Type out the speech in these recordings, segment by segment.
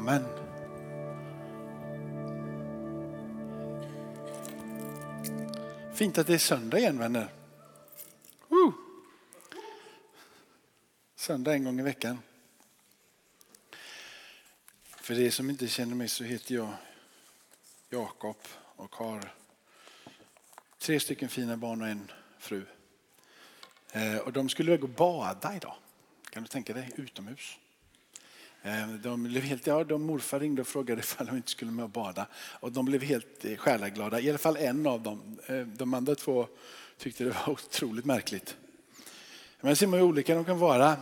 Amen. Fint att det är söndag igen vänner. Woo! Söndag en gång i veckan. För er som inte känner mig så heter jag Jakob och har tre stycken fina barn och en fru. Eh, och de skulle gå och bada idag. Kan du tänka dig? Utomhus. Eh, de blev helt, ja, de morfar ringde och frågade ifall de inte skulle med och bada. Och de blev helt eh, själaglada. I alla fall en av dem. Eh, de andra två tyckte det var otroligt märkligt. Men ser man hur olika de kan vara.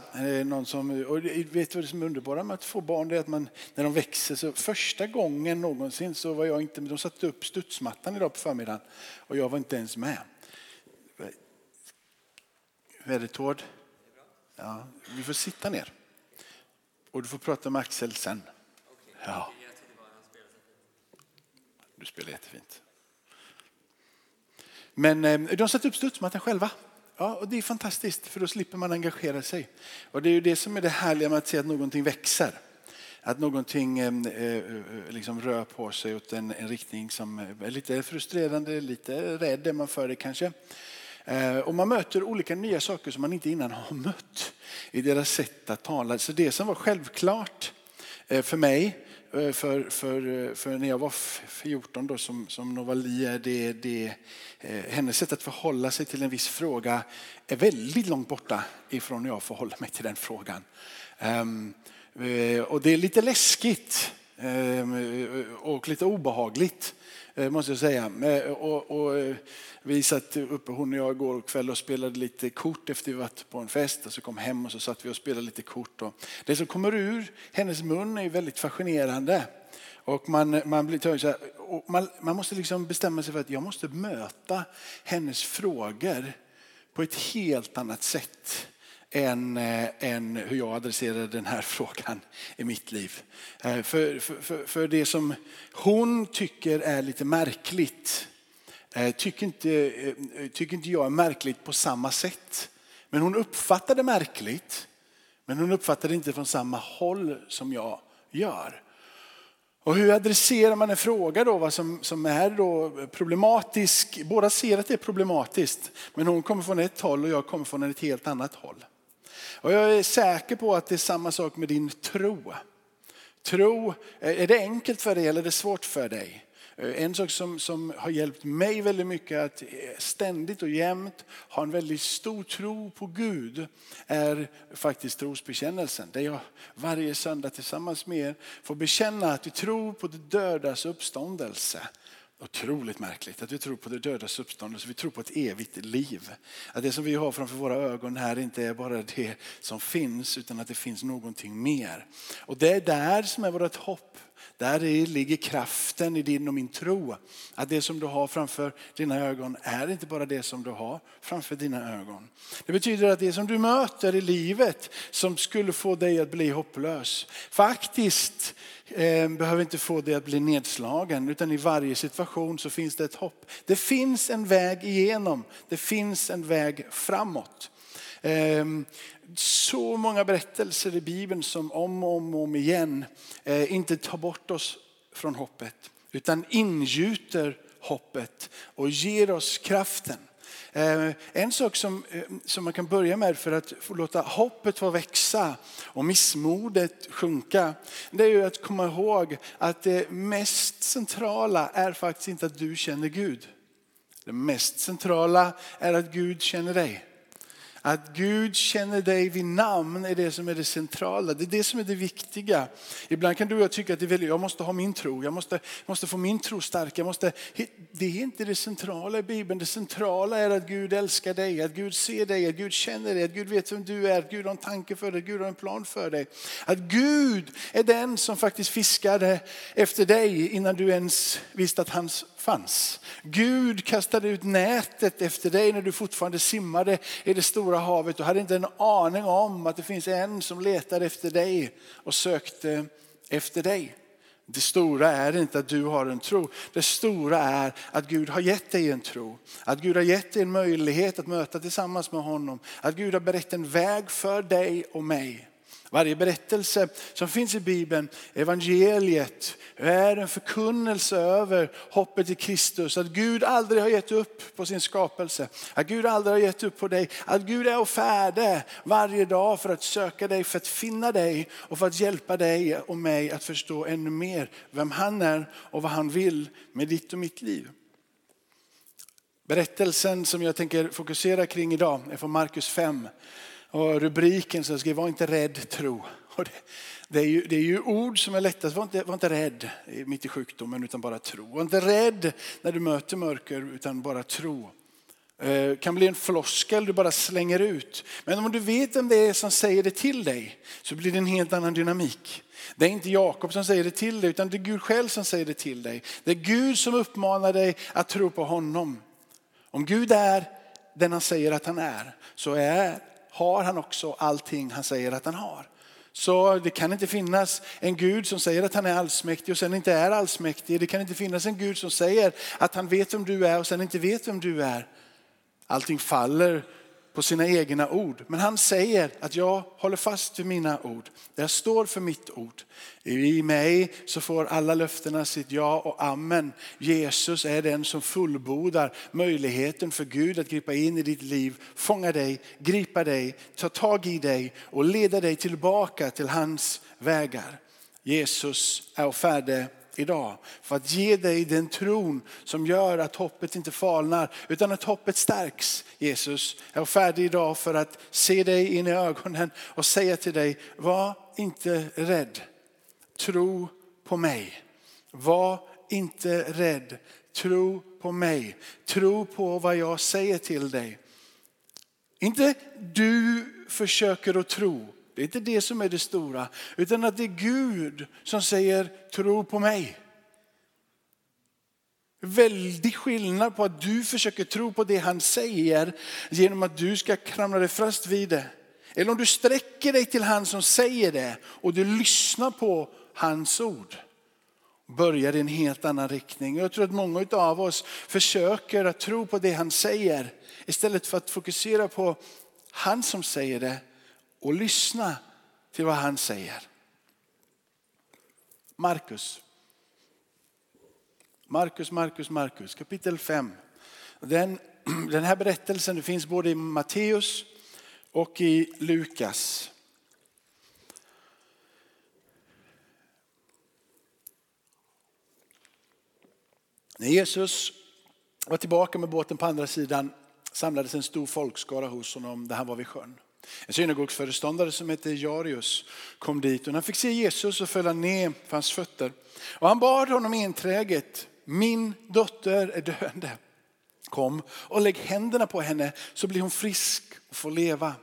Någon som, och vet vad det som är underbara med att få barn? Det är att man, när de växer, så första gången någonsin så var jag inte De satte upp studsmattan idag på förmiddagen och jag var inte ens med. Vädret Tord? Ja, vi får sitta ner. Och du får prata med Axel sen. Ja. Du spelar jättefint. Men eh, de har satt upp studsmattan själva. Ja, och det är fantastiskt för då slipper man engagera sig. Och det är ju det som är det härliga med att se att någonting växer. Att någonting eh, eh, liksom rör på sig åt en, en riktning som är lite frustrerande, lite rädd är man för det kanske. Eh, och man möter olika nya saker som man inte innan har mött i deras sätt att tala. Så det som var självklart eh, för mig eh, för, för, för när jag var 14 då, som, som Novali det, det, hennes sätt att förhålla sig till en viss fråga är väldigt långt borta ifrån när jag förhåller mig till den frågan. Ehm, och det är lite läskigt ehm, och lite obehagligt Eh, måste jag säga. Eh, och, och, eh, vi satt uppe, hon och jag, igår kväll och spelade lite kort efter vi varit på en fest. Och så kom hem och så satt vi och spelade lite kort. Och det som kommer ur hennes mun är väldigt fascinerande. Och man, man, blir, så man, man måste liksom bestämma sig för att jag måste möta hennes frågor på ett helt annat sätt än, än eh, hur jag adresserade den här frågan i mitt liv. Eh, för, för, för, det som hon tycker är lite märkligt eh, tycker inte, tycker inte jag är märkligt på samma sätt. Men hon uppfattar det märkligt. Men hon uppfattar det inte från samma håll som jag gör. Och hur adresserar man en fråga då, vad som, som är då problematisk? Båda ser att det är problematiskt, men hon kommer från ett håll och jag kommer från ett helt annat håll. Och jag är säker på att det är samma sak med din tro. Tro, eh, är det enkelt för dig eller är det svårt för dig? Eh, en sak som, som har hjälpt mig väldigt mycket att eh, ständigt och jämt ha en väldigt stor tro på Gud är faktiskt trosbekännelsen. Där jag varje söndag tillsammans med er får bekänna att vi tror på det dödas uppståndelse. Otroligt märkligt att vi tror på det dödas uppståndelse, vi tror på ett evigt liv. Att det som vi har framför våra ögon här inte är bara det som finns utan att det finns någonting mer. Och det är där som är vårt hopp. Där ligger kraften i din och min tro. Att det som du har framför dina ögon är inte bara det som du har framför dina ögon. Det betyder att det som du möter i livet som skulle få dig att bli hopplös faktiskt eh, behöver inte få dig att bli nedslagen utan i varje situation så finns det ett hopp. Det finns en väg igenom, det finns en väg framåt. Ehm, så många berättelser i Bibeln som om och om, om igen eh, inte tar bort oss från hoppet utan ingjuter hoppet och ger oss kraften. Eh, en sak som, eh, som man kan börja med för att få låta hoppet få växa och missmodet sjunka, det är ju att komma ihåg att det mest centrala är faktiskt inte att du känner Gud. Det mest centrala är att Gud känner dig. Att Gud känner dig vid namn är det som är det centrala. Det är det som är det viktiga. Ibland kan du och jag tycka att det är väldigt, jag måste ha min tro, jag måste, måste få min tro stark. Jag måste, det är inte det centrala i Bibeln. Det centrala är att Gud älskar dig, att Gud ser dig, att Gud känner dig, att Gud vet vem du är, att Gud har en tanke för dig, att Gud har en plan för dig. Att Gud är den som faktiskt fiskade efter dig innan du ens visste att han fanns. Gud kastade ut nätet efter dig när du fortfarande simmade i det stora havet och hade inte en aning om att det finns en som letar efter dig och sökte efter dig. Det stora är inte att du har en tro. Det stora är att Gud har gett dig en tro. Att Gud har gett dig en möjlighet att möta tillsammans med honom. Att Gud har berättat en väg för dig och mig. Varje berättelse som finns i Bibeln, evangeliet, är en förkunnelse över hoppet i Kristus. Att Gud aldrig har gett upp på sin skapelse. Att Gud aldrig har gett upp på dig. Att Gud är och färde varje dag för att söka dig, för att finna dig och för att hjälpa dig och mig att förstå ännu mer vem han är och vad han vill med ditt och mitt liv. Berättelsen som jag tänker fokusera kring idag är från Markus 5. Och rubriken jag skrev, var inte rädd tro. Och det, det, är ju, det är ju ord som är lättast. Var inte, var inte rädd mitt i sjukdomen utan bara tro. Var inte rädd när du möter mörker utan bara tro. Det kan bli en floskel du bara slänger ut. Men om du vet vem det är som säger det till dig så blir det en helt annan dynamik. Det är inte Jakob som säger det till dig utan det är Gud själv som säger det till dig. Det är Gud som uppmanar dig att tro på honom. Om Gud är den han säger att han är så är har han också allting han säger att han har. Så det kan inte finnas en Gud som säger att han är allsmäktig och sen inte är allsmäktig. Det kan inte finnas en Gud som säger att han vet vem du är och sen inte vet vem du är. Allting faller på sina egna ord. Men han säger att jag håller fast vid mina ord. Jag står för mitt ord. I mig så får alla löftena sitt ja och amen. Jesus är den som fullbordar möjligheten för Gud att gripa in i ditt liv, fånga dig, gripa dig, ta tag i dig och leda dig tillbaka till hans vägar. Jesus är färdig idag. För att ge dig den tron som gör att hoppet inte falnar utan att hoppet stärks. Jesus, jag är färdig idag för att se dig in i ögonen och säga till dig, var inte rädd. Tro på mig. Var inte rädd. Tro på mig. Tro på vad jag säger till dig. Inte du försöker att tro det är inte det som är det stora, utan att det är Gud som säger tro på mig. Väldig skillnad på att du försöker tro på det han säger genom att du ska kramla dig fast vid det. Eller om du sträcker dig till han som säger det och du lyssnar på hans ord. Börjar i en helt annan riktning. Jag tror att många av oss försöker att tro på det han säger istället för att fokusera på han som säger det och lyssna till vad han säger. Markus. Markus, Markus, Markus, kapitel 5. Den, den här berättelsen finns både i Matteus och i Lukas. När Jesus var tillbaka med båten på andra sidan samlades en stor folkskara hos honom där han var vid sjön. En synagogsföreståndare som hette Jarius kom dit och när han fick se Jesus så föll han ner för hans fötter. Och han bad honom enträget, min dotter är döende. Kom och lägg händerna på henne så blir hon frisk och får leva.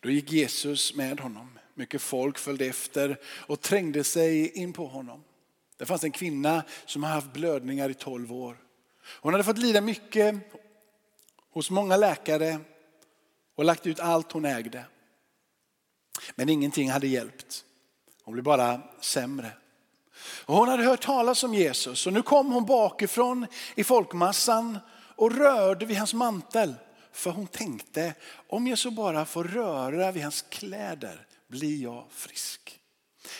Då gick Jesus med honom. Mycket folk följde efter och trängde sig in på honom. Det fanns en kvinna som har haft blödningar i tolv år. Hon hade fått lida mycket hos många läkare och lagt ut allt hon ägde. Men ingenting hade hjälpt. Hon blev bara sämre. Och hon hade hört talas om Jesus och nu kom hon bakifrån i folkmassan och rörde vid hans mantel. För hon tänkte, om jag så bara får röra vid hans kläder blir jag frisk.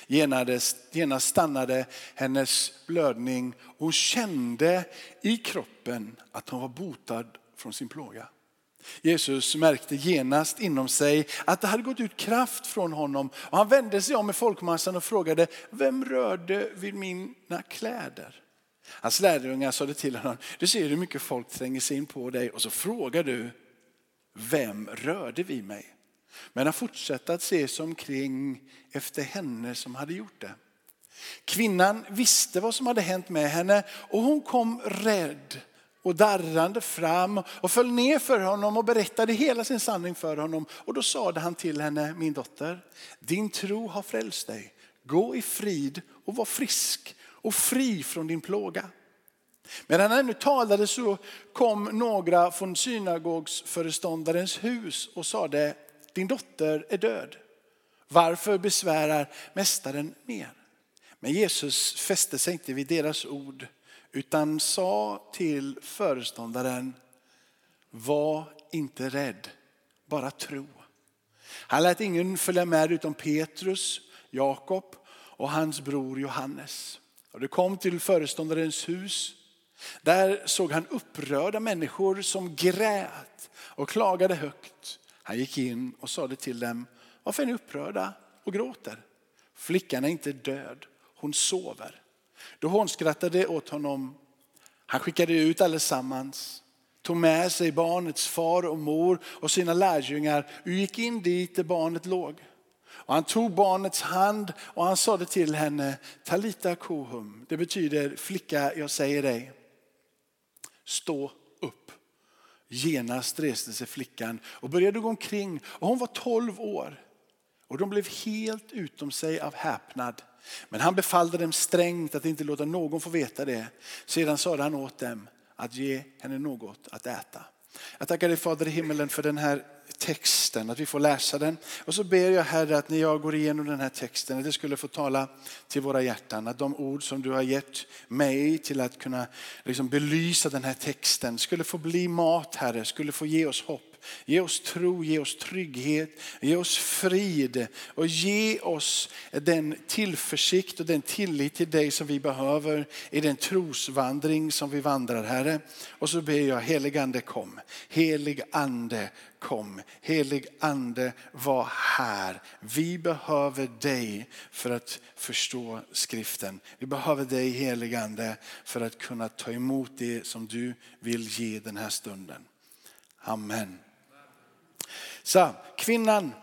Genast stannade hennes blödning och hon kände i kroppen att hon var botad från sin plåga. Jesus märkte genast inom sig att det hade gått ut kraft från honom och han vände sig om med folkmassan och frågade, vem rörde vid mina kläder? Hans lärjungar sade till honom, du ser hur mycket folk tränger sig in på dig och så frågar du, vem rörde vid mig? Men han fortsatte att se sig omkring efter henne som hade gjort det. Kvinnan visste vad som hade hänt med henne och hon kom rädd och darrande fram och föll ner för honom och berättade hela sin sanning för honom. Och då sade han till henne, min dotter, din tro har frälst dig. Gå i frid och var frisk och fri från din plåga. Medan han ännu talade så kom några från synagogsföreståndarens hus och sade, din dotter är död. Varför besvärar mästaren mer? Men Jesus fäste sig inte vid deras ord utan sa till föreståndaren, var inte rädd, bara tro. Han lät ingen följa med utom Petrus, Jakob och hans bror Johannes. Och det kom till föreståndarens hus. Där såg han upprörda människor som grät och klagade högt. Han gick in och sade till dem, varför är ni upprörda och gråter? Flickan är inte död, hon sover. Då hånskrattade åt honom. Han skickade ut allesammans, tog med sig barnets far och mor och sina lärjungar och gick in dit där barnet låg. Och han tog barnets hand och han sade till henne, Talita kohum. Det betyder flicka jag säger dig, stå upp. Genast reste sig flickan och började gå omkring och hon var 12 år. Och de blev helt utom sig av häpnad. Men han befallde dem strängt att inte låta någon få veta det. Sedan sade han åt dem att ge henne något att äta. Jag tackar dig Fader i himmelen för den här texten, att vi får läsa den. Och så ber jag Herre att när jag går igenom den här texten, att det skulle få tala till våra hjärtan. Att de ord som du har gett mig till att kunna liksom belysa den här texten skulle få bli mat Herre, skulle få ge oss hopp. Ge oss tro, ge oss trygghet, ge oss frid och ge oss den tillförsikt och den tillit till dig som vi behöver i den trosvandring som vi vandrar Herre. Och så ber jag helig ande kom, helig ande kom. Helig ande var här. Vi behöver dig för att förstå skriften. Vi behöver dig helig ande för att kunna ta emot det som du vill ge den här stunden. Amen. Så kvinnan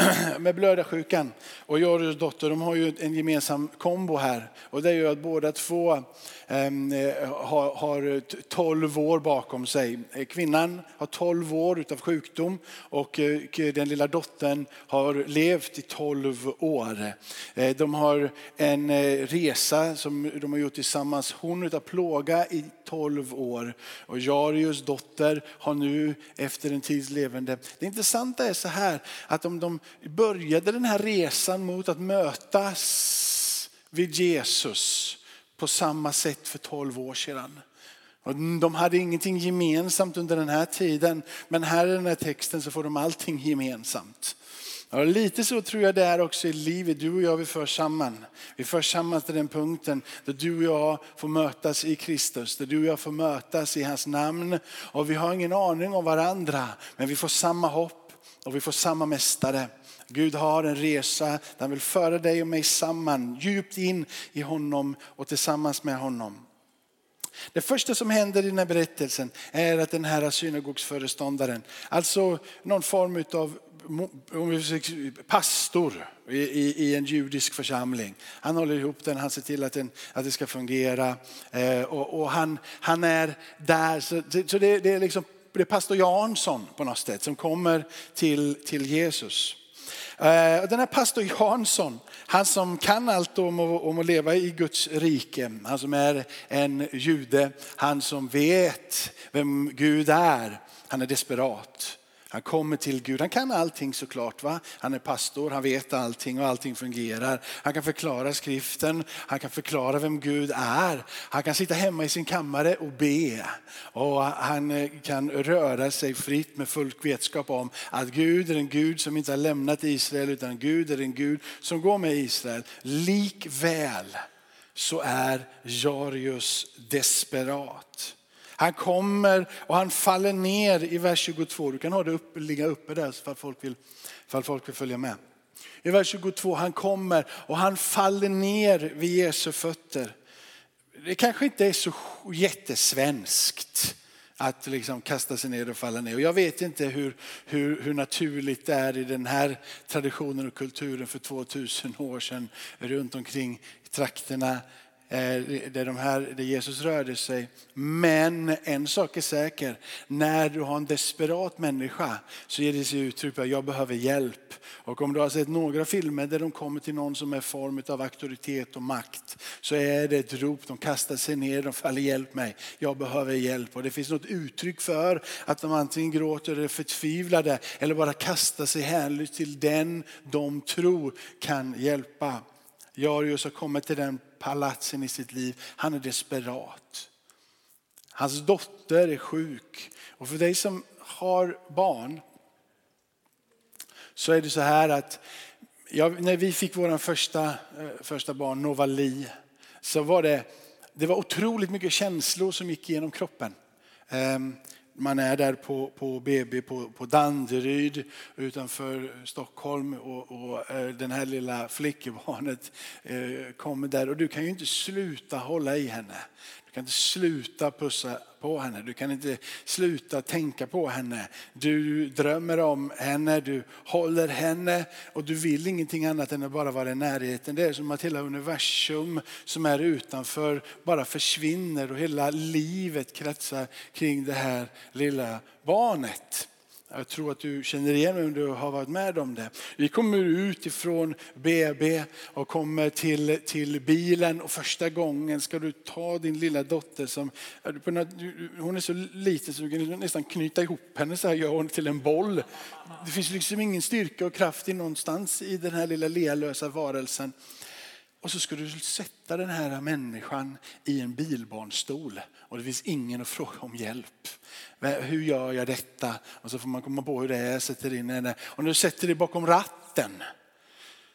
med blödarsjukan och Joris dotter, de har ju en gemensam kombo här. Och det gör att båda två ehm, eh, har, har 12 år bakom sig. Eh, kvinnan har 12 år utav sjukdom och eh, den lilla dottern har levt i 12 år. Eh, de har en eh, resa som de har gjort tillsammans. Hon utav plåga i 12 år och Jarius dotter har nu efter en tids levande. Det intressanta är så här att om de började den här resan mot att mötas vid Jesus på samma sätt för 12 år sedan. Och de hade ingenting gemensamt under den här tiden, men här i den här texten så får de allting gemensamt. Och lite så tror jag det är också i livet. Du och jag vi förs samman. Vi förs samman till den punkten där du och jag får mötas i Kristus. Där du och jag får mötas i hans namn. Och vi har ingen aning om varandra men vi får samma hopp och vi får samma mästare. Gud har en resa där han vill föra dig och mig samman, djupt in i honom och tillsammans med honom. Det första som händer i den här berättelsen är att den här synagogsföreståndaren, alltså någon form av pastor i, en judisk församling. Han håller ihop den, han ser till att, den, att det ska fungera. Eh, och, och han, han är där, så, så det, det, är liksom det är pastor Jansson på något sätt som kommer till, till Jesus. Eh, den här pastor Jansson, han som kan allt om om att leva i Guds rike, han som är en jude, han som vet vem Gud är, han är desperat. Han kommer till Gud, han kan allting såklart. Va? Han är pastor, han vet allting och allting fungerar. Han kan förklara skriften, han kan förklara vem Gud är. Han kan sitta hemma i sin kammare och be. Och han eh, kan röra sig fritt med full vetskap om att Gud är en Gud som inte har lämnat Israel utan Gud är en Gud som går med Israel. Likväl så är Jarius desperat. Han kommer och han faller ner i vers 22. Du kan ha det upp, ligga uppe där för folk, vill, för folk vill följa med. I vers 22, han kommer och han faller ner vid Jesu fötter. Det kanske inte är så jättesvenskt att liksom kasta sig ner och falla ner. Och jag vet inte hur, hur, hur naturligt det är i den här traditionen och kulturen för 2000 år sedan runt omkring trakterna Eh, där, de här, där Jesus rörde sig. Men en sak är säker, när du har en desperat människa så ger det sig uttryck att jag behöver hjälp. Och om du har sett några filmer där de kommer till någon som är form av auktoritet och makt så är det ett rop, de kastar sig ner, de faller hjälp mig, jag behöver hjälp. Och det finns något uttryck för att de antingen gråter eller är förtvivlade eller bara kastar sig hänlyst till den de tror kan hjälpa. Jarius har kommit till den palatsen i sitt liv. Han är desperat. Hans dotter är sjuk. Och för dig som har barn så är det så här att ja, när vi fick vår första, eh, första barn, Novali, så var det, det var otroligt mycket känslor som gick igenom kroppen. Ehm, man är där på, på BB på, på Danderyd utanför Stockholm och, och eh, den här lilla flickebarnet eh, kommer där och du kan ju inte sluta hålla i henne. Du kan inte sluta pussa på henne. Du kan inte sluta tänka på henne. Du drömmer om henne, du håller henne och du vill ingenting annat än att bara vara i närheten. Det är som att hela universum som är utanför bara försvinner och hela livet kretsar kring det här lilla barnet. Jag tror att du känner igen mig om du har varit med om det. Vi kommer ut ifrån BB och kommer till, till bilen och första gången ska du ta din lilla dotter som, hon är så liten så du kan nästan knyta ihop henne så här gör hon till en boll. Det finns liksom ingen styrka och kraft i någonstans i den här lilla lealösa varelsen. Och så ska du sätta den här människan i en bilbarnstol och det finns ingen att fråga om hjälp. Hur gör jag detta? Och så får man komma på hur det är, sätter in henne. Och när du sätter dig bakom ratten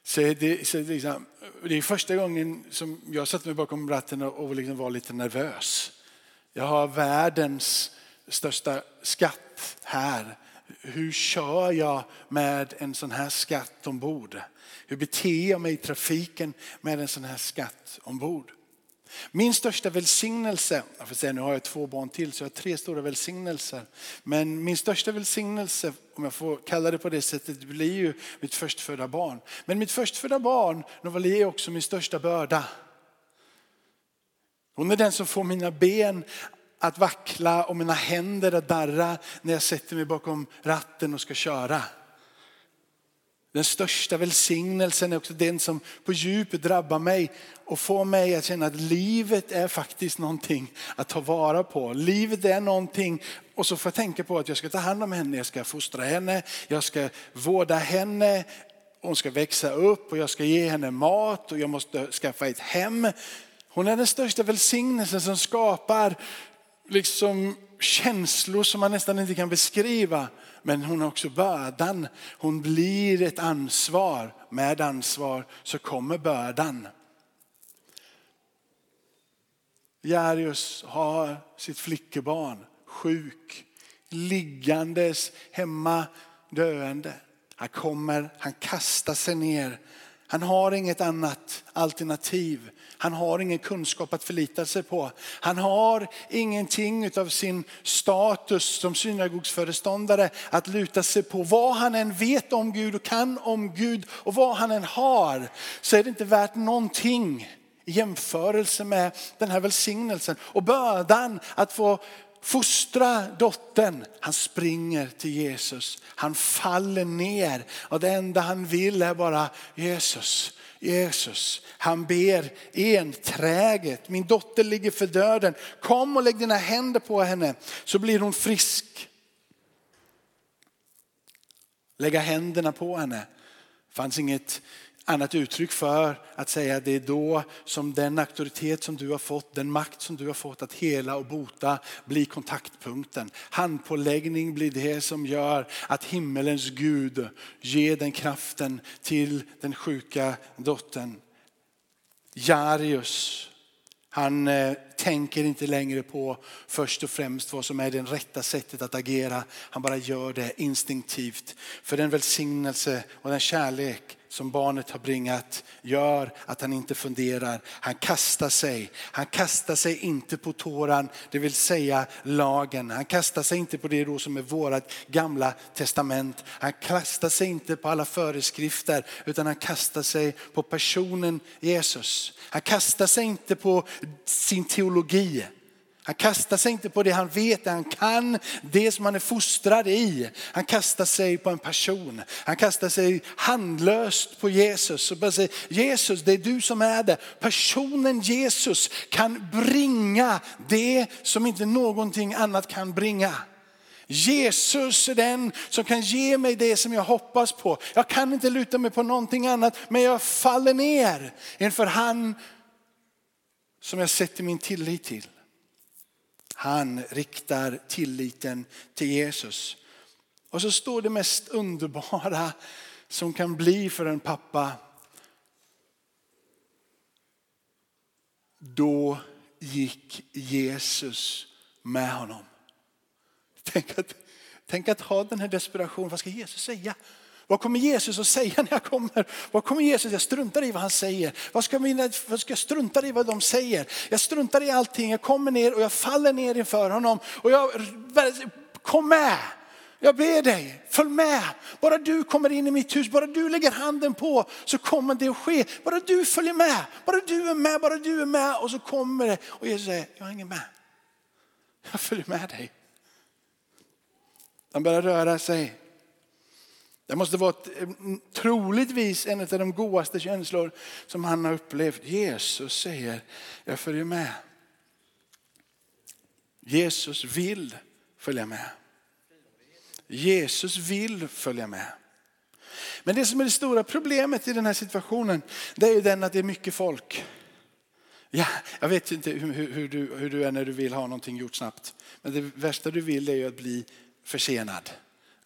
så är det, så är det, liksom, det är första gången som jag satte mig bakom ratten och liksom var lite nervös. Jag har världens största skatt här. Hur kör jag med en sån här skatt ombord? Hur beter jag mig i trafiken med en sån här skatt ombord? Min största välsignelse, jag får säga, nu har jag två barn till så jag har tre stora välsignelser. Men min största välsignelse, om jag får kalla det på det sättet, blir ju mitt förstfödda barn. Men mitt förstfödda barn, Novali, är också min största börda. Hon är den som får mina ben att vackla och mina händer att darra när jag sätter mig bakom ratten och ska köra. Den största välsignelsen är också den som på djupet drabbar mig och får mig att känna att livet är faktiskt någonting att ta vara på. Livet är någonting och så får jag tänka på att jag ska ta hand om henne, jag ska fostra henne, jag ska vårda henne, hon ska växa upp och jag ska ge henne mat och jag måste skaffa ett hem. Hon är den största välsignelsen som skapar liksom känslor som man nästan inte kan beskriva. Men hon har också bördan. Hon blir ett ansvar. Med ansvar så kommer bördan. Jarius har sitt flickebarn sjuk, liggandes hemma döende. Han kommer, han kastar sig ner han har inget annat alternativ. Han har ingen kunskap att förlita sig på. Han har ingenting av sin status som synagogsföreståndare att luta sig på. Vad han än vet om Gud och kan om Gud och vad han än har så är det inte värt någonting i jämförelse med den här välsignelsen och bördan att få fostra dottern. Han springer till Jesus. Han faller ner och det enda han vill är bara Jesus. Jesus, han ber enträget. Min dotter ligger för döden. Kom och lägg dina händer på henne så blir hon frisk. Lägga händerna på henne. Det fanns inget annat uttryck för att säga att det är då som den auktoritet som du har fått, den makt som du har fått att hela och bota blir kontaktpunkten. Handpåläggning blir det som gör att himmelens Gud ger den kraften till den sjuka dottern. Jarius, han eh, tänker inte längre på först och främst vad som är det rätta sättet att agera. Han bara gör det instinktivt. För den välsignelse och den kärlek som barnet har bringat gör att han inte funderar. Han kastar sig. Han kastar sig inte på Toran, det vill säga lagen. Han kastar sig inte på det då som är vårt gamla testament. Han kastar sig inte på alla föreskrifter utan han kastar sig på personen Jesus. Han kastar sig inte på sin teologi. Han kastar sig inte på det han vet, det han kan, det som han är fostrad i. Han kastar sig på en person. Han kastar sig handlöst på Jesus och bara säger Jesus det är du som är det. Personen Jesus kan bringa det som inte någonting annat kan bringa. Jesus är den som kan ge mig det som jag hoppas på. Jag kan inte luta mig på någonting annat men jag faller ner inför han som jag sätter min tillit till. Han riktar tilliten till Jesus. Och så står det mest underbara som kan bli för en pappa. Då gick Jesus med honom. Tänk att, tänk att ha den här desperationen. Vad ska Jesus säga? Vad kommer Jesus att säga när jag kommer? Vad kommer Jesus? Jag struntar i vad han säger. Vad ska, mina, vad ska jag strunta i vad de säger? Jag struntar i allting. Jag kommer ner och jag faller ner inför honom. Och jag, kom med! Jag ber dig, följ med. Bara du kommer in i mitt hus, bara du lägger handen på så kommer det att ske. Bara du följer med, bara du är med, bara du är med. Och så kommer det. Och Jesus säger, jag hänger med. Jag följer med dig. Han börjar röra sig. Det måste vara eh, troligtvis en av de godaste känslor som han har upplevt. Jesus säger, jag följer med. Jesus vill följa med. Jesus vill följa med. Men det som är det stora problemet i den här situationen, det är ju den att det är mycket folk. Ja, jag vet inte hur, hur, du, hur du är när du vill ha någonting gjort snabbt. Men det värsta du vill är ju att bli försenad.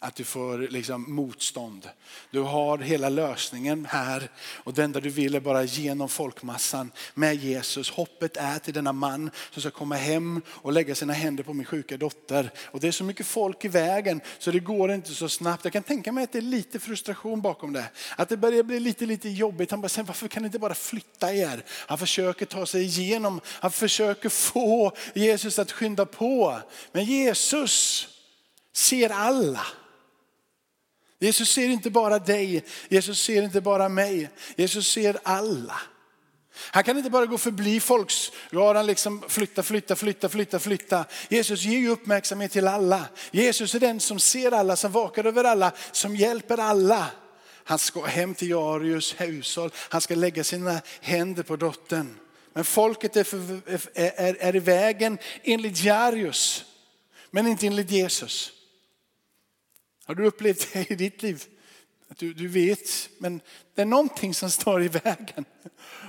Att du får liksom motstånd. Du har hela lösningen här och det enda du vill är bara genom folkmassan med Jesus. Hoppet är till denna man som ska komma hem och lägga sina händer på min sjuka dotter. Och det är så mycket folk i vägen så det går inte så snabbt. Jag kan tänka mig att det är lite frustration bakom det. Att det börjar bli lite, lite jobbigt. Han bara, sen, varför kan ni inte bara flytta er? Han försöker ta sig igenom. Han försöker få Jesus att skynda på. Men Jesus ser alla. Jesus ser inte bara dig, Jesus ser inte bara mig, Jesus ser alla. Han kan inte bara gå förbi folkskaran, liksom flytta, flytta, flytta, flytta, flytta. Jesus ger ju uppmärksamhet till alla. Jesus är den som ser alla, som vakar över alla, som hjälper alla. Han ska hem till Jarius hushåll, han ska lägga sina händer på dottern. Men folket är, för, är, är i vägen enligt Jarius, men inte enligt Jesus. Har du upplevt det i ditt liv? Att du, du vet, men det är någonting som står i vägen.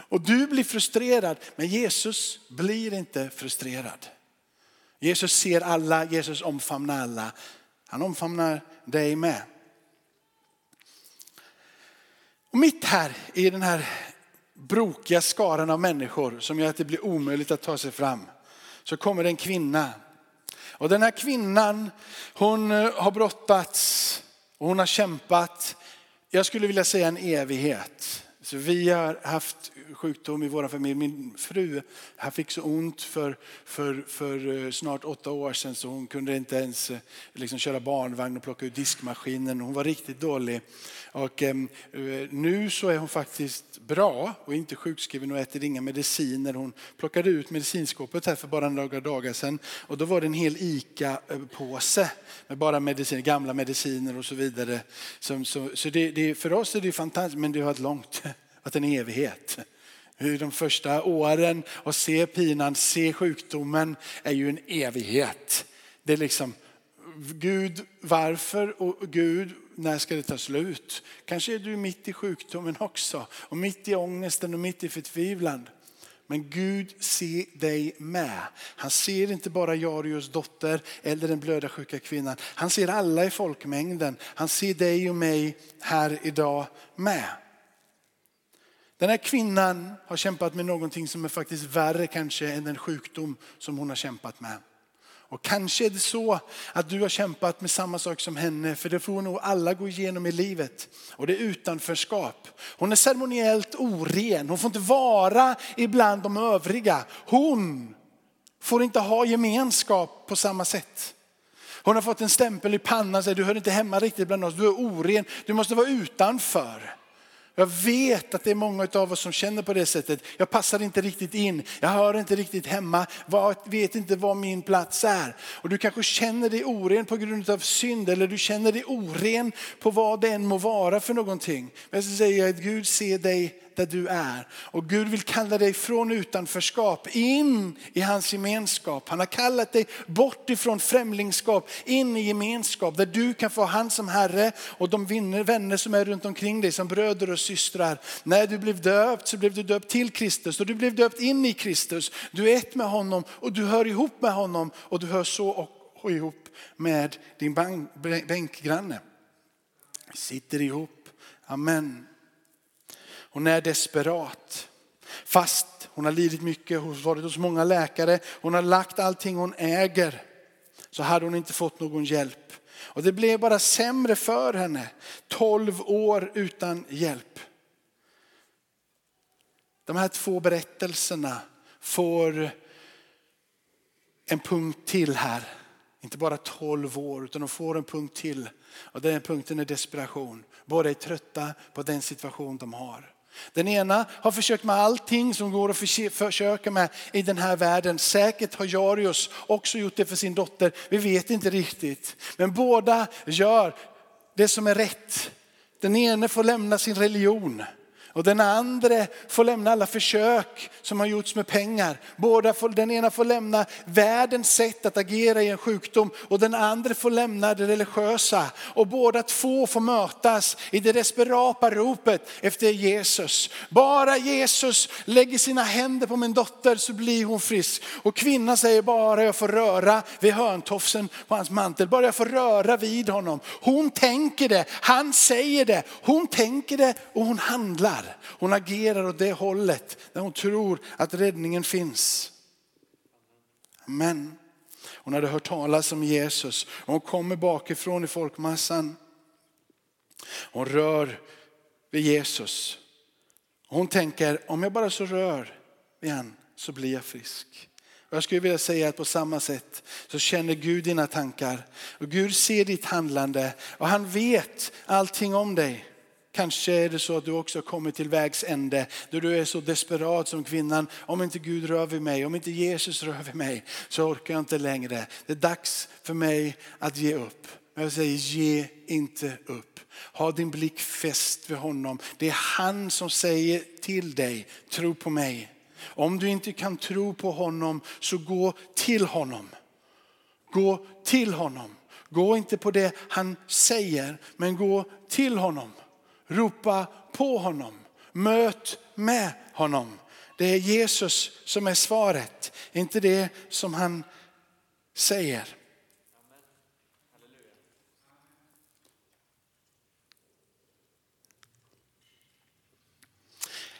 Och du blir frustrerad, men Jesus blir inte frustrerad. Jesus ser alla, Jesus omfamnar alla. Han omfamnar dig med. Och mitt här i den här brokiga skaran av människor som gör att det blir omöjligt att ta sig fram. Så kommer en kvinna och den här kvinnan, hon eh, har brottats och hon har kämpat, jag skulle vilja säga en evighet. Så vi har haft sjukdom i vår familj. Min fru fick så ont för, för, för eh, snart åtta år sedan så hon kunde inte ens eh, liksom köra barnvagn och plocka ut diskmaskinen. Hon var riktigt dålig. Och, eh, eh, nu så är hon faktiskt bra och inte sjukskriven och äter inga mediciner. Hon plockade ut medicinskåpet här för bara några dagar sedan och då var det en hel ICA-påse med bara mediciner, gamla mediciner och så vidare. Så, så, så det, det, för oss är det fantastiskt men det har varit långt, att en evighet. Hur de första åren och se pinan, se sjukdomen är ju en evighet. Det är liksom Gud, varför och Gud, när ska det ta slut? Kanske är du mitt i sjukdomen också och mitt i ångesten och mitt i förtvivlan. Men Gud ser dig med. Han ser inte bara Jarius dotter eller den blöda sjuka kvinnan. Han ser alla i folkmängden. Han ser dig och mig här idag med. Den här kvinnan har kämpat med någonting som är faktiskt värre kanske än den sjukdom som hon har kämpat med. Och kanske är det så att du har kämpat med samma sak som henne, för det får nog alla gå igenom i livet. Och det är utanförskap. Hon är ceremoniellt oren, hon får inte vara ibland de övriga. Hon får inte ha gemenskap på samma sätt. Hon har fått en stämpel i pannan, säger du hör inte hemma riktigt bland oss, du är oren, du måste vara utanför. Jag vet att det är många av oss som känner på det sättet. Jag passar inte riktigt in, jag hör inte riktigt hemma, jag vet inte var min plats är. Och du kanske känner dig oren på grund av synd eller du känner dig oren på vad det än må vara för någonting. Men så säger jag att Gud ser dig där du är. Och Gud vill kalla dig från utanförskap in i hans gemenskap. Han har kallat dig bort ifrån främlingskap in i gemenskap där du kan få han som Herre och de vänner som är runt omkring dig som bröder och systrar. När du blev döpt så blev du döpt till Kristus och du blev döpt in i Kristus. Du är ett med honom och du hör ihop med honom och du hör så och ihop med din bänkgranne. Vi sitter ihop Amen. Hon är desperat. Fast hon har lidit mycket, hon har varit hos många läkare, hon har lagt allting hon äger. Så hade hon inte fått någon hjälp. Och det blev bara sämre för henne. 12 år utan hjälp. De här två berättelserna får en punkt till här. Inte bara 12 år utan de får en punkt till. Och den punkten är desperation. Båda är trötta på den situation de har. Den ena har försökt med allting som går att försöka med i den här världen. Säkert har Jarius också gjort det för sin dotter. Vi vet inte riktigt. Men båda gör det som är rätt. Den ene får lämna sin religion och den andra får lämna alla försök som har gjorts med pengar. Båda får, den ena får lämna världens sätt att agera i en sjukdom och den andra får lämna det religiösa. Och båda två får mötas i det desperata ropet efter Jesus. Bara Jesus lägger sina händer på min dotter så blir hon frisk. Och kvinnan säger bara jag får röra vid hörntofsen på hans mantel. Bara jag får röra vid honom. Hon tänker det, han säger det. Hon tänker det och hon handlar agerar. Hon agerar åt det hållet där hon tror att räddningen finns. Men hon hade hört talas om Jesus och hon kommer bakifrån i folkmassan. Hon rör vid Jesus. Hon tänker om jag bara så rör vid han så blir jag frisk. Och jag skulle vilja säga att på samma sätt så känner Gud dina tankar. Och Gud ser ditt handlande och han vet allting om dig. Kanske är det så att du också har kommit till vägs ände då du är så desperat som kvinnan. Om inte Gud rör vid mig, om inte Jesus rör vid mig så orkar jag inte längre. Det är dags för mig att ge upp. Jag säger ge inte upp. Ha din blick fäst vid honom. Det är han som säger till dig, tro på mig. Om du inte kan tro på honom så gå till honom. Gå till honom. Gå inte på det han säger, men gå till honom. Ropa på honom. Möt med honom. Det är Jesus som är svaret, inte det som han säger.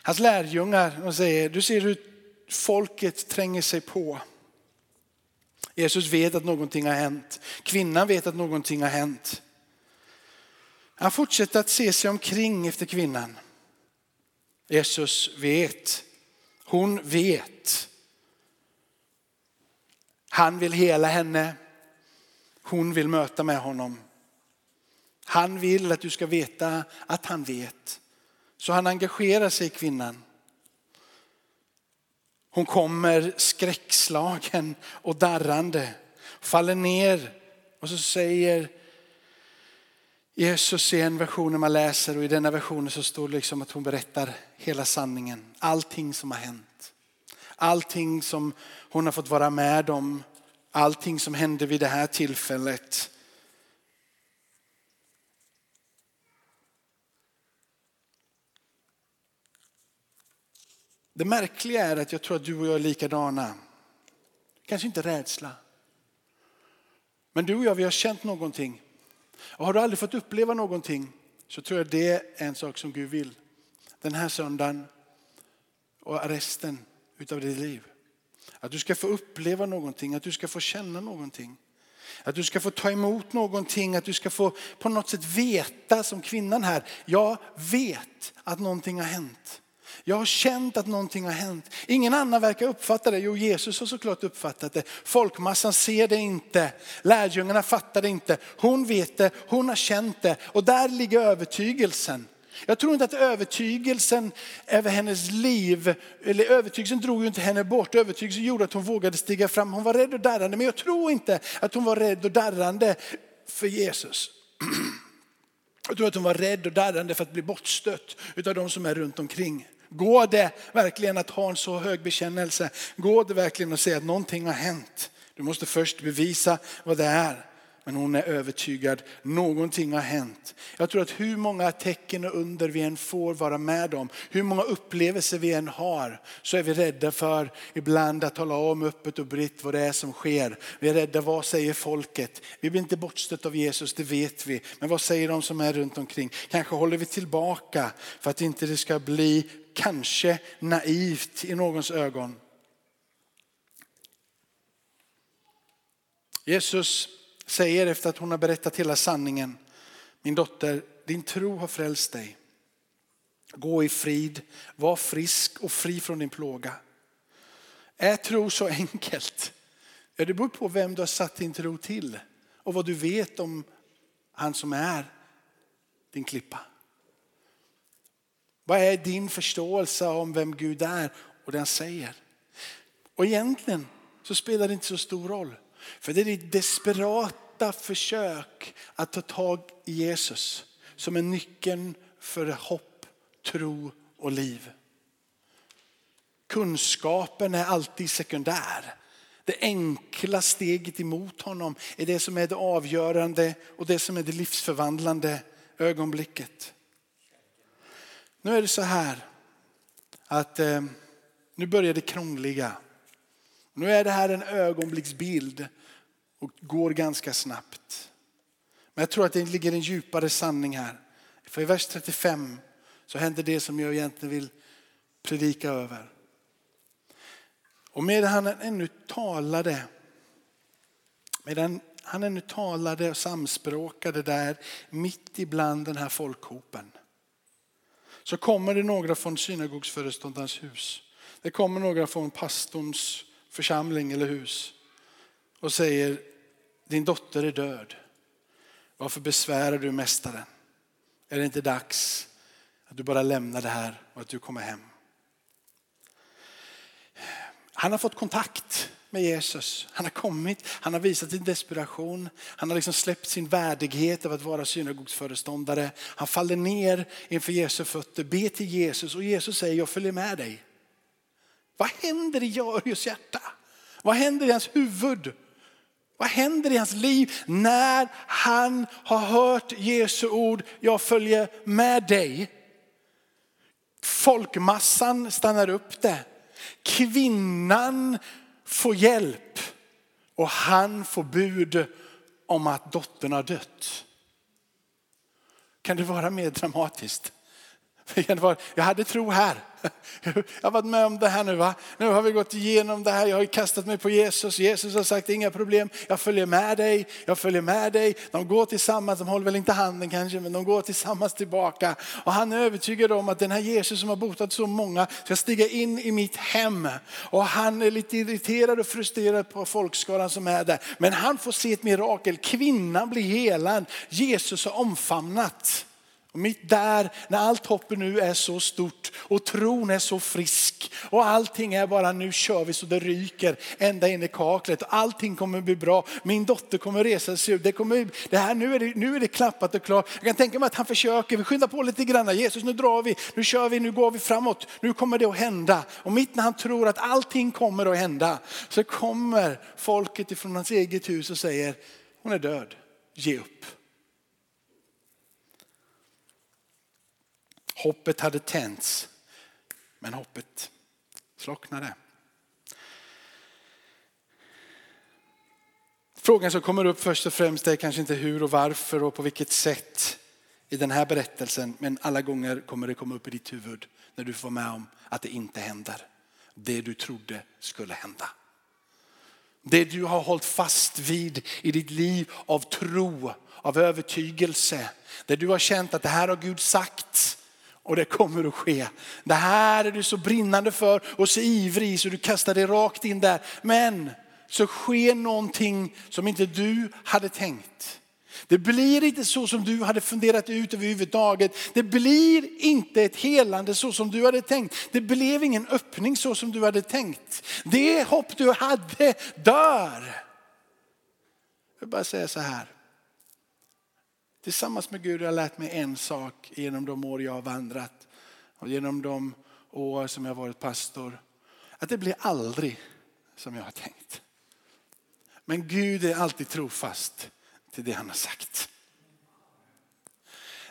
Hans lärjungar säger, du ser hur folket tränger sig på. Jesus vet att någonting har hänt. Kvinnan vet att någonting har hänt. Han fortsätter att se sig omkring efter kvinnan. Jesus vet. Hon vet. Han vill hela henne. Hon vill möta med honom. Han vill att du ska veta att han vet. Så han engagerar sig i kvinnan. Hon kommer skräckslagen och darrande, faller ner och så säger Jesus i en version man läser och i denna versionen så står det liksom att hon berättar hela sanningen. Allting som har hänt. Allting som hon har fått vara med om. Allting som hände vid det här tillfället. Det märkliga är att jag tror att du och jag är likadana. Kanske inte rädsla. Men du och jag vi har känt någonting och har du aldrig fått uppleva någonting så tror jag det är en sak som Gud vill. Den här söndagen och resten utav ditt liv. Att du ska få uppleva någonting, att du ska få känna någonting. Att du ska få ta emot någonting, att du ska få på något sätt veta som kvinnan här. Jag vet att någonting har hänt. Jag har känt att någonting har hänt. Ingen annan verkar uppfatta det. Jo, Jesus har såklart uppfattat det. Folkmassan ser det inte. Lärjungarna fattar det inte. Hon vet det, hon har känt det. Och där ligger övertygelsen. Jag tror inte att övertygelsen över hennes liv, eller övertygelsen drog ju inte henne bort. Övertygelsen gjorde att hon vågade stiga fram. Hon var rädd och darrande, men jag tror inte att hon var rädd och darrande för Jesus. Jag tror att hon var rädd och darrande för att bli bortstött av de som är runt omkring. Går det verkligen att ha en så hög bekännelse? Går det verkligen att säga att någonting har hänt? Du måste först bevisa vad det är. Men hon är övertygad, någonting har hänt. Jag tror att hur många tecken och under vi än får vara med om, hur många upplevelser vi än har, så är vi rädda för ibland att tala om öppet och britt vad det är som sker. Vi är rädda, vad säger folket? Vi blir inte bortstött av Jesus, det vet vi. Men vad säger de som är runt omkring? Kanske håller vi tillbaka för att inte det ska bli kanske naivt i någons ögon. Jesus säger efter att hon har berättat hela sanningen. Min dotter, din tro har frälst dig. Gå i frid, var frisk och fri från din plåga. Är tro så enkelt? Ja, det beror på vem du har satt din tro till och vad du vet om han som är din klippa. Vad är din förståelse om vem Gud är och det han säger? Och egentligen så spelar det inte så stor roll. För det är ditt desperata försök att ta tag i Jesus som är nyckeln för hopp, tro och liv. Kunskapen är alltid sekundär. Det enkla steget emot honom är det som är det avgörande och det som är det livsförvandlande ögonblicket. Nu är det så här att eh, nu börjar det krångliga. Nu är det här en ögonblicksbild och går ganska snabbt. Men jag tror att det ligger en djupare sanning här. För i vers 35 så händer det som jag egentligen vill predika över. Och medan han ännu talade, medan han ännu talade och samspråkade där mitt ibland den här folkhopen. Så kommer det några från synagogsföreståndarens hus. Det kommer några från pastorns församling eller hus och säger din dotter är död. Varför besvärar du mästaren? Är det inte dags att du bara lämnar det här och att du kommer hem? Han har fått kontakt med Jesus. Han har kommit, han har visat sin desperation. Han har liksom släppt sin värdighet av att vara synagogsföreståndare. Han faller ner inför Jesu fötter, ber till Jesus och Jesus säger jag följer med dig. Vad händer i Jarius hjärta? Vad händer i hans huvud? Vad händer i hans liv när han har hört Jesu ord, jag följer med dig. Folkmassan stannar upp det. Kvinnan får hjälp och han får bud om att dottern har dött. Kan det vara mer dramatiskt? Jag hade tro här. Jag har varit med om det här nu. Va? Nu har vi gått igenom det här. Jag har kastat mig på Jesus. Jesus har sagt inga problem. Jag följer med dig. Jag följer med dig. De går tillsammans. De håller väl inte handen kanske, men de går tillsammans tillbaka. Och han är övertygad om att den här Jesus som har botat så många ska stiga in i mitt hem. Och han är lite irriterad och frustrerad på folkskaran som är där. Men han får se ett mirakel. Kvinnan blir helad. Jesus har omfamnat. Och mitt där, när allt hoppet nu är så stort och tron är så frisk och allting är bara nu kör vi så det ryker ända in i kaklet allting kommer bli bra. Min dotter kommer resa sig upp. Det, kommer, det här, nu, är det, nu är det klappat och klart. Jag kan tänka mig att han försöker, vi skyndar på lite grann. Jesus nu drar vi, nu kör vi, nu går vi framåt. Nu kommer det att hända. Och mitt när han tror att allting kommer att hända så kommer folket ifrån hans eget hus och säger hon är död, ge upp. Hoppet hade tänts, men hoppet slocknade. Frågan som kommer upp först och främst är kanske inte hur och varför och på vilket sätt i den här berättelsen. Men alla gånger kommer det komma upp i ditt huvud när du får med om att det inte händer. Det du trodde skulle hända. Det du har hållit fast vid i ditt liv av tro, av övertygelse. Där du har känt att det här har Gud sagt. Och det kommer att ske. Det här är du så brinnande för och så ivrig så du kastar dig rakt in där. Men så sker någonting som inte du hade tänkt. Det blir inte så som du hade funderat ut överhuvudtaget. Det blir inte ett helande så som du hade tänkt. Det blev ingen öppning så som du hade tänkt. Det hopp du hade dör. Jag vill bara säga så här. Tillsammans med Gud har jag lärt mig en sak genom de år jag har vandrat och genom de år som jag har varit pastor. Att det blir aldrig som jag har tänkt. Men Gud är alltid trofast till det han har sagt.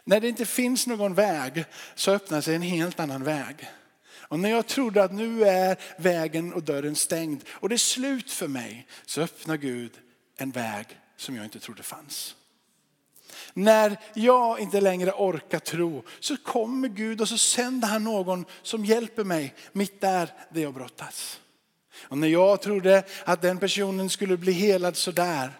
När det inte finns någon väg så öppnar sig en helt annan väg. Och när jag trodde att nu är vägen och dörren stängd och det är slut för mig så öppnar Gud en väg som jag inte trodde fanns. När jag inte längre orkar tro så kommer Gud och så sänder han någon som hjälper mig mitt där det jag brottas. Och när jag trodde att den personen skulle bli helad sådär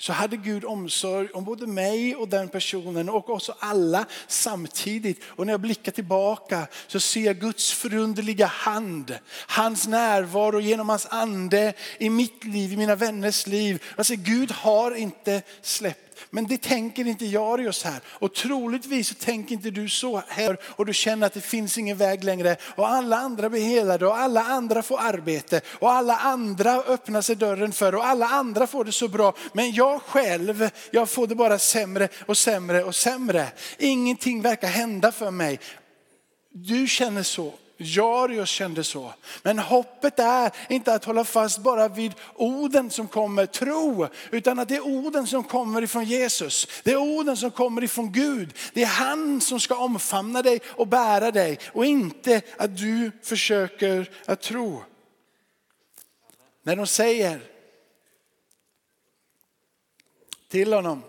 så hade Gud omsorg om både mig och den personen och oss alla samtidigt. Och när jag blickar tillbaka så ser jag Guds förunderliga hand, hans närvaro genom hans ande i mitt liv, i mina vänners liv. Alltså Gud har inte släppt men det tänker inte Jarius här. Och troligtvis så tänker inte du så här och du känner att det finns ingen väg längre. Och alla andra blir helade och alla andra får arbete. Och alla andra öppnar sig dörren för och alla andra får det så bra. Men jag själv, jag får det bara sämre och sämre och sämre. Ingenting verkar hända för mig. Du känner så. Jarius kände så. Men hoppet är inte att hålla fast bara vid orden som kommer tro, utan att det är orden som kommer ifrån Jesus. Det är orden som kommer ifrån Gud. Det är han som ska omfamna dig och bära dig och inte att du försöker att tro. När de säger till honom,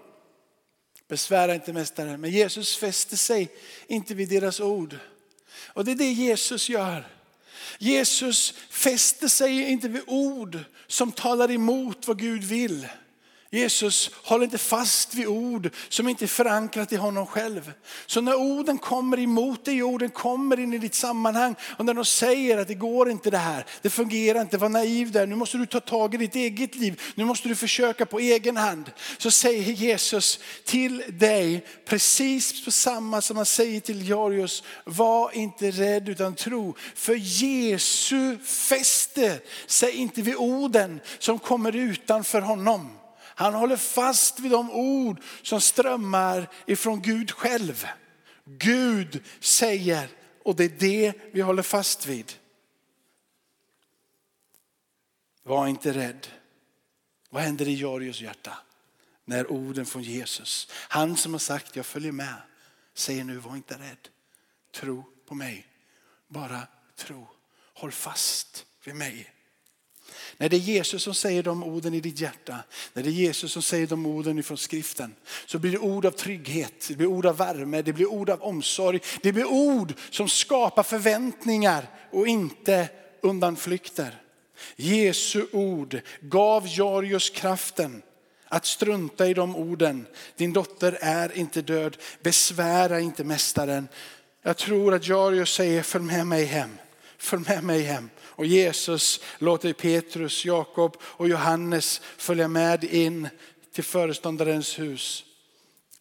besvära inte mästaren, men Jesus fäste sig inte vid deras ord. Och det är det Jesus gör. Jesus fäster sig inte vid ord som talar emot vad Gud vill. Jesus håller inte fast vid ord som inte är förankrat i honom själv. Så när orden kommer emot dig, orden kommer in i ditt sammanhang och när de säger att det går inte det här, det fungerar inte, var naiv där, nu måste du ta tag i ditt eget liv, nu måste du försöka på egen hand. Så säger Jesus till dig precis på samma som han säger till Jarius, var inte rädd utan tro. För Jesu fäste sig inte vid orden som kommer utanför honom. Han håller fast vid de ord som strömmar ifrån Gud själv. Gud säger och det är det vi håller fast vid. Var inte rädd. Vad händer i Jarius hjärta när orden från Jesus, han som har sagt jag följer med, säger nu var inte rädd. Tro på mig. Bara tro. Håll fast vid mig. När det är Jesus som säger de orden i ditt hjärta, när det är Jesus som säger de orden ifrån skriften, så blir det ord av trygghet, det blir ord av värme, det blir ord av omsorg. Det blir ord som skapar förväntningar och inte undanflykter. Jesu ord gav Jarius kraften att strunta i de orden. Din dotter är inte död, besvära inte mästaren. Jag tror att Jarius säger följ med mig hem, följ med mig hem. Och Jesus låter Petrus, Jakob och Johannes följa med in till föreståndarens hus.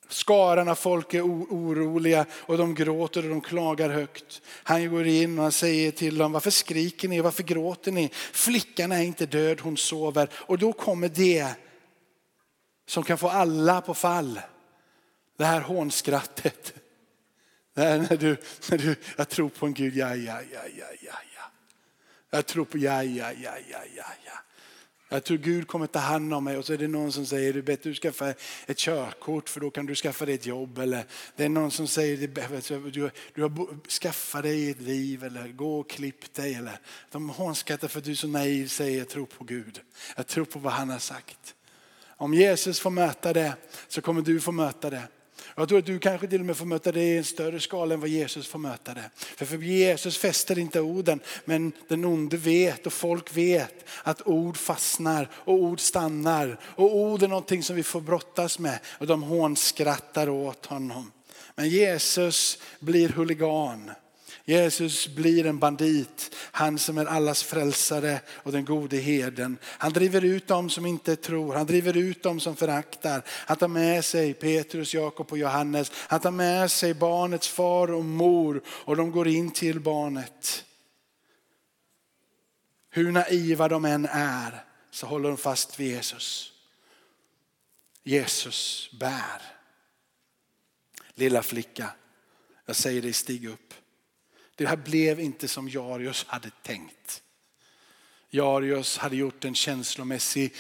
Skaran av folk är oroliga och de gråter och de klagar högt. Han går in och han säger till dem, varför skriker ni, varför gråter ni? Flickan är inte död, hon sover. Och då kommer det som kan få alla på fall. Det här hånskrattet. Det här när du, när du, jag tror på en Gud, ja, ja, ja, ja, ja. Jag tror på ja, ja, ja, ja, ja, ja. Jag tror Gud kommer ta hand om mig och så är det någon som säger du bättre du skaffa ett körkort för då kan du skaffa dig ett jobb. Eller det är någon som säger du, du har skaffat dig ett liv eller gå och klipp dig. Eller de hånskrattar för att du är så naiv säger jag tror på Gud. Jag tror på vad han har sagt. Om Jesus får möta det så kommer du få möta det. Jag tror att du kanske till och med får möta det i en större skala än vad Jesus får möta det. För, för Jesus fäster inte orden, men den onde vet och folk vet att ord fastnar och ord stannar. Och ord är någonting som vi får brottas med och de hånskrattar åt honom. Men Jesus blir huligan. Jesus blir en bandit, han som är allas frälsare och den gode herden. Han driver ut dem som inte tror, han driver ut dem som föraktar. Han tar med sig Petrus, Jakob och Johannes. Han tar med sig barnets far och mor och de går in till barnet. Hur naiva de än är så håller de fast vid Jesus. Jesus bär. Lilla flicka, jag säger dig stig upp. Det här blev inte som Jarius hade tänkt. Jarius hade gjort en känslomässig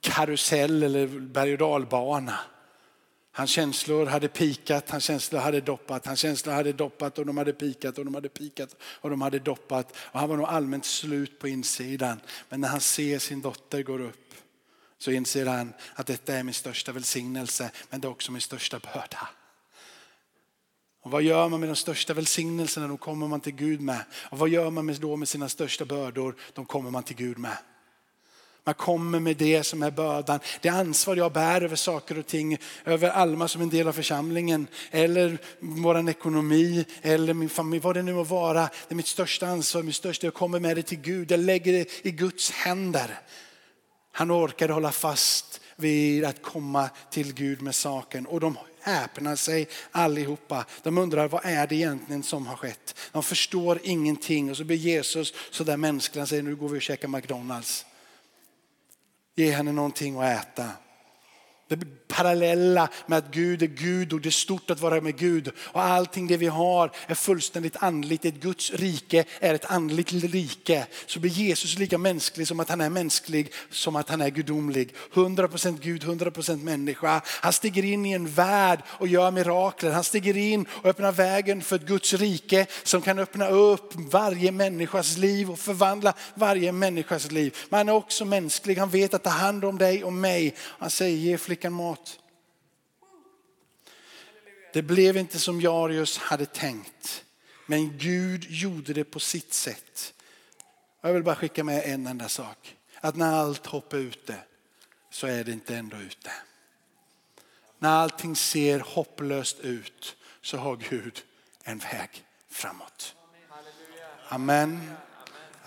karusell eller berg och dalbana. Hans känslor hade pikat, hans känslor hade doppat, hans känslor hade doppat och de hade pikat och de hade pikat och de hade doppat. Och han var nog allmänt slut på insidan. Men när han ser sin dotter gå upp så inser han att detta är min största välsignelse men det är också min största börda. Och vad gör man med de största välsignelserna? De kommer man till Gud med. Och vad gör man då med sina största bördor? De kommer man till Gud med. Man kommer med det som är bördan. Det ansvar jag bär över saker och ting, över Alma som en del av församlingen, eller vår ekonomi, eller min familj, vad det nu må vara. Det är mitt största ansvar, mitt största, jag kommer med det till Gud. Jag lägger det i Guds händer. Han orkade hålla fast vid att komma till Gud med saken. Och de häpnar sig allihopa. De undrar vad är det egentligen som har skett. De förstår ingenting och så blir Jesus så där mänsklig. Han säger nu går vi och käkar McDonalds. Ge henne någonting att äta. Det parallella med att Gud är Gud och det är stort att vara med Gud. Och allting det vi har är fullständigt andligt. Ett Guds rike är ett andligt rike. Så blir Jesus lika mänsklig som att han är mänsklig, som att han är gudomlig. 100% Gud, 100% människa. Han stiger in i en värld och gör mirakler. Han stiger in och öppnar vägen för ett Guds rike som kan öppna upp varje människas liv och förvandla varje människas liv. Men han är också mänsklig. Han vet att ta hand om dig och mig. Han säger ge vilken mat. Det blev inte som Jarius hade tänkt. Men Gud gjorde det på sitt sätt. Jag vill bara skicka med en enda sak. Att när allt hopp är ute så är det inte ändå ute. När allting ser hopplöst ut så har Gud en väg framåt. Amen.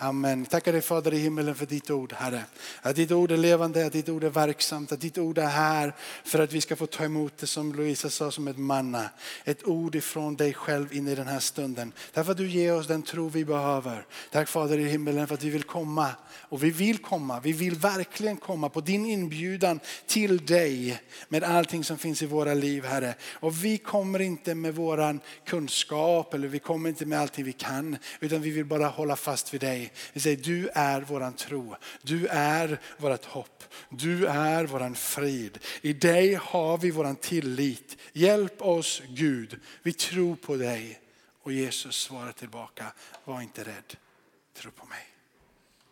Amen. Tackar dig Fader i himmelen för ditt ord Herre. Att ditt ord är levande, att ditt ord är verksamt, att ditt ord är här för att vi ska få ta emot det som Louisa sa som ett manna. Ett ord ifrån dig själv in i den här stunden. Därför att du ger oss den tro vi behöver. Tack Fader i himmelen för att vi vill komma. Och vi vill komma, vi vill verkligen komma på din inbjudan till dig med allting som finns i våra liv Herre. Och vi kommer inte med våran kunskap eller vi kommer inte med allting vi kan utan vi vill bara hålla fast vid dig. Vi säger du är våran tro, du är vårt hopp, du är våran frid. I dig har vi våran tillit. Hjälp oss Gud, vi tror på dig. Och Jesus svarar tillbaka, var inte rädd, tro på mig.